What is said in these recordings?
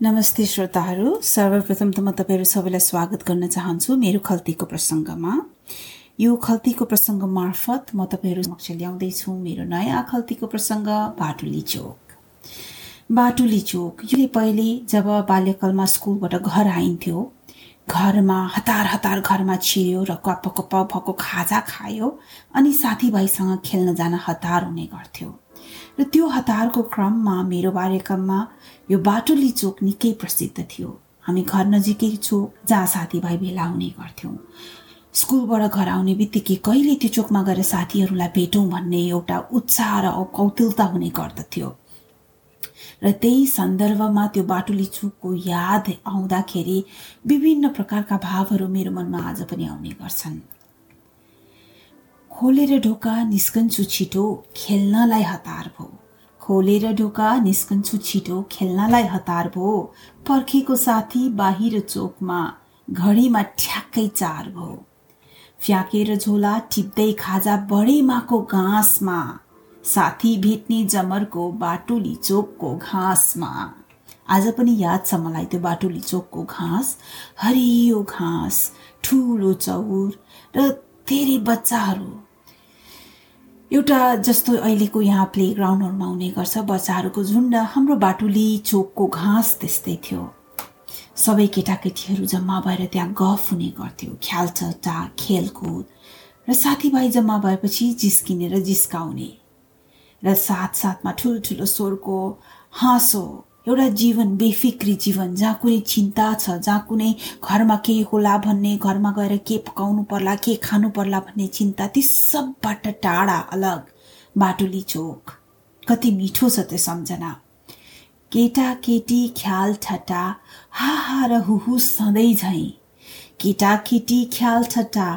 नमस्ते श्रोताहरू सर्वप्रथम त म तपाईँहरू सबैलाई स्वागत गर्न चाहन्छु मेरो खल्तीको प्रसङ्गमा। यो खल्तीको प्रसङ्ग मार्फत म तपाईँहरू समक्ष ल्याउँदैछु मेरो नयाँ खल्तीको प्रसङ्ग बाटुली चोक। बाटुली चोक यो पहिले जब बाल्यकालमा स्कुलबाट घर आइन्थ्यो घरमा हतार हतार घरमा छिर्यो र कप कप भएको खाजा खायो अनि साथीभाइसँग खेल्न जान हतार हुने गर्थ्यो। र त्यो हतारको क्रममा मेरो बाल्यकालमा यो बाटुली चोक निकै प्रसिद्ध थियो। हामी घर नजिकै चोक जहाँ साथीभाइ भेला हुने गर्थ्यौँ। स्कुलबाट घर आउने बित्तिकै कहिले त्यो चोकमा गएर साथीहरूलाई भेटौँ भन्ने एउटा उत्साह र कौतुलता हुने गर्दथ्यो। र त्यही सन्दर्भमा त्यो बाटुली चोकको याद आउँदाखेरि विभिन्न प्रकारका भावहरू मेरो मनमा आज पनि आउने गर्छन्। खोलेर ढोका निस्कन्छु छिटो खेल्नलाई हतार भो। खोलेर ढोका निस्कन्छु छिटो खेल्नलाई हतार भो। पर्खेको साथी बाहिर चोकमा घडीमा ठ्याक्कै चार भो। फ्याँकेर झोला टिप्दै खाजा बढेमाको घाँसमा। साथी भेट्ने जमरको बाटुली चोकको घाँसमा। आज पनि याद छ मलाई त्यो बाटुली चोकको घाँस? हरियो घाँस ठुलो चौर र धेरै बच्चाहरू। एउटा जस्तो अहिलेको यहाँ प्ले ग्राउन्डहरूमा हुने गर्छ बच्चाहरूको झुन्ड हाम्रो बाटुली चोकको घाँस त्यस्तै थियो। सबै केटाकेटीहरू जम्मा भएर त्यहाँ गफ हुने गर्थ्यो ख्यालचट्टा खेलकुद र साथीभाइ जम्मा भएपछि जिस्किने र जिस्काउने। र साथ साथमा ठुल्ठुलो स्वरको हाँसो एउटा जीवन बेफिक्री जीवन जहाँ कुनै चिन्ता छ जहाँ कुनै घरमा के होला भन्ने घरमा गएर के पकाउनु पर्ला के खानु पर्ला भन्ने चिन्ता ती सबबाट टाढा अलग बाटुली चोक। कति मिठो छ त्यो सम्झना। केटा केटी ख्याल ठट्टा हा हा र हुहु सधैँ झैँ। केटा केटी ख्याल ठट्टा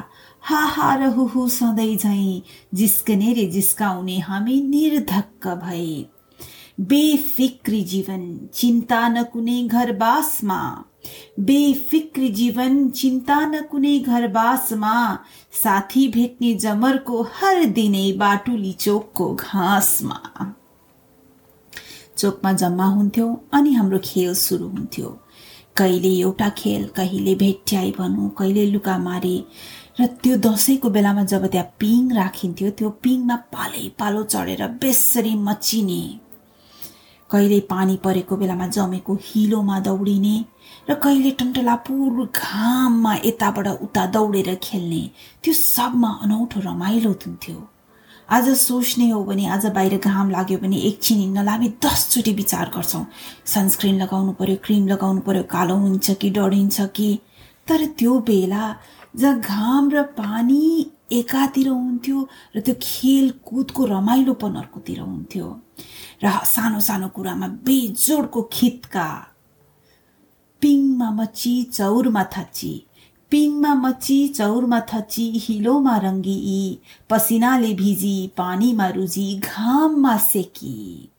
हा हा र हुहु सधैँ झैँ। जिस्कने रे जिस्काउने हामी निर्धक्क भए बेफिक्री जीवन चिन्ता न कुनै घरबासमा बेफिक्री जीवन चिन्ता न कुनै घरबासमा साथी भेट्ने जमरको हर दिनै बाटुली चोकको घाँसमा। चोकमा जम्मा हुन्थ्यो अनि हाम्रो खेल सुरु हुन्थ्यो। कहिले एउटा खेल कहिले भेट्याइ भनौँ कहिले लुका मारे। र त्यो दसैँको बेलामा जब त्यहाँ पिङ राखिन्थ्यो त्यो पिङमा पालै पालो चढेर बेसरी मचिने। कहिले पानी परेको बेलामा जमेको हिलोमा दौडिने र कहिले टन्टलापुर घाममा यताबाट उता दौडेर खेल्ने त्यो सबमा अनौठो रमाइलो हुन्थ्यो। आज सोच्ने हो भने आज बाहिर घाम लाग्यो भने एकछिन हामी दसचोटि विचार गर्छौँ। सनस्क्रिन लगाउनु पर्यो क्रिम लगाउनु पर्यो कालो हुन्छ कि डढिन्छ कि। तर त्यो बेला जहाँ घाम र पानी एकातिर हुन्थ्यो र त्यो खेलकुदको रमाइलोपन अर्कोतिर हुन्थ्यो। र सानो सानो कुरामा बेजोडको खितका। पिङमा मची चौरमा थची। पिङमा मची चौरमा थची हिलोमा रङ्गी। पसिनाले भिजी पानीमा रुजी घाममा सेकी।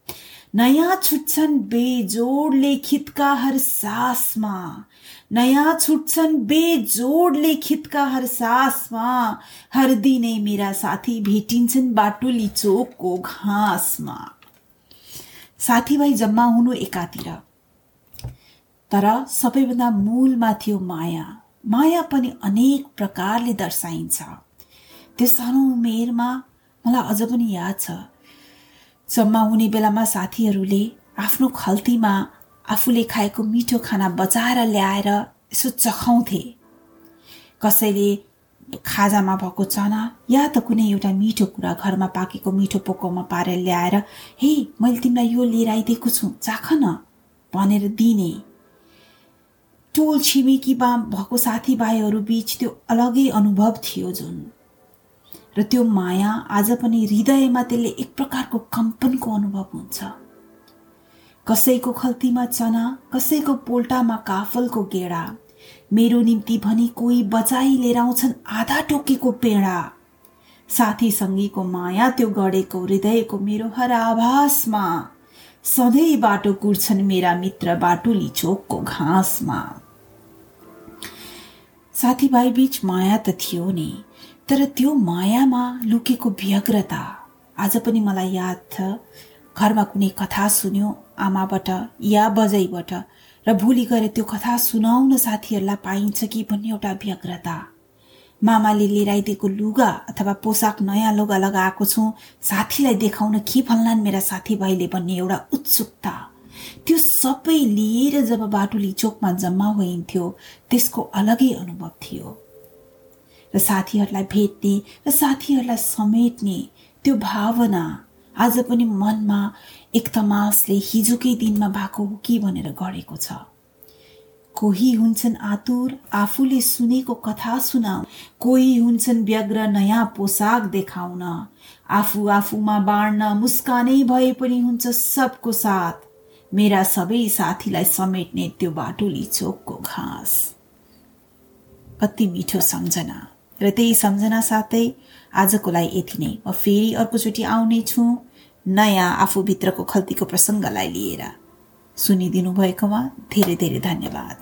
नयाँ छुट्छन् बेजोडले खितका हर सासमा नयाँ छुट्छन् बेजोडले खितका हर सासमा हर दिनै मेरा साथी भेटिन्छन् बाटुली चोकको घाँसमा साथीभाइ जम्मा हुनु एकातिर। तर सबैभन्दा मूलमा थियो माया। माया पनि अनेक प्रकारले दर्शाइन्छ। त्यो सानो उमेरमा मलाई अझ पनि याद छ। जम्मा हुने बेलामा साथीहरूले आफ्नो खल्तीमा आफूले खाएको मिठो खाना बचाएर ल्याएर यसो चखाउँथे। कसैले खाजामा भएको चना या त कुनै एउटा मिठो कुरा घरमा पाकेको मिठो पोकोमा पारेर ल्याएर हे मैले तिमीलाई यो लिएर आइदिएको छु चाख न भनेर दिने। टोल छिमेकी बा भएको साथीभाइहरू बिच त्यो अलगै अनुभव थियो जुन। र त्यो माया आज पनि हृदयमा त्यसले एक प्रकारको कम्पनको अनुभव हुन्छ। कसैको खल्तीमा चना कसैको पोल्टामा काफलको गेडा। मेरो निम्ति भनी कोही बचाई लिएर आउँछन् आधा टोकेको पेडा। साथी सङ्गीको माया त्यो गढेको हृदयको मेरो हर आभासमा। सधैँ बाटो कुर्छन् मेरा मित्र बाटुली चोकको घाँसमा। साथीभाइ बीच माया त थियो नि। तर त्यो मायामा लुकेको व्यग्रता आज पनि मलाई याद छ। घरमा कुनै कथा सुन्यो आमाबाट या बजैबाट र भोलि गएर त्यो कथा सुनाउन साथीहरूलाई पाइन्छ कि भन्ने एउटा व्यग्रता। मामाले लिएर आइदिएको लुगा अथवा पोसाक नयाँ लुगा लगाएको छु साथीलाई देखाउन के फल्लान् मेरा साथीभाइले भन्ने एउटा उत्सुकता। त्यो सबै लिएर जब बाटुली चोकमा जम्मा होइन्थ्यो त्यसको अलगै अनुभव थियो। र साथीहरूलाई भेट्ने र साथीहरूलाई समेट्ने त्यो भावना आज पनि मनमा एक तमासले हिजोकै दिनमा भएको हो कि भनेर गढेको छ। कोही हुन्छन् आतुर आफूले सुनेको कथा सुनाउ कोही हुन्छन् व्यग्र नयाँ पोसाक देखाउन। आफू आफूमा बाँड्न मुस्कानै भए पनि हुन्छ सबको साथ। मेरा सबै साथीलाई समेट्ने त्यो बाटोली चोकको घाँस। कति मिठो सम्झना। र त्यही सम्झना साथै आजको लागि यति नै म फेरि अर्कोचोटि आउनेछु नयाँ आफूभित्रको खल्तीको प्रसङ्गलाई लिएर। सुनिदिनु भएकोमा धेरै धेरै धन्यवाद।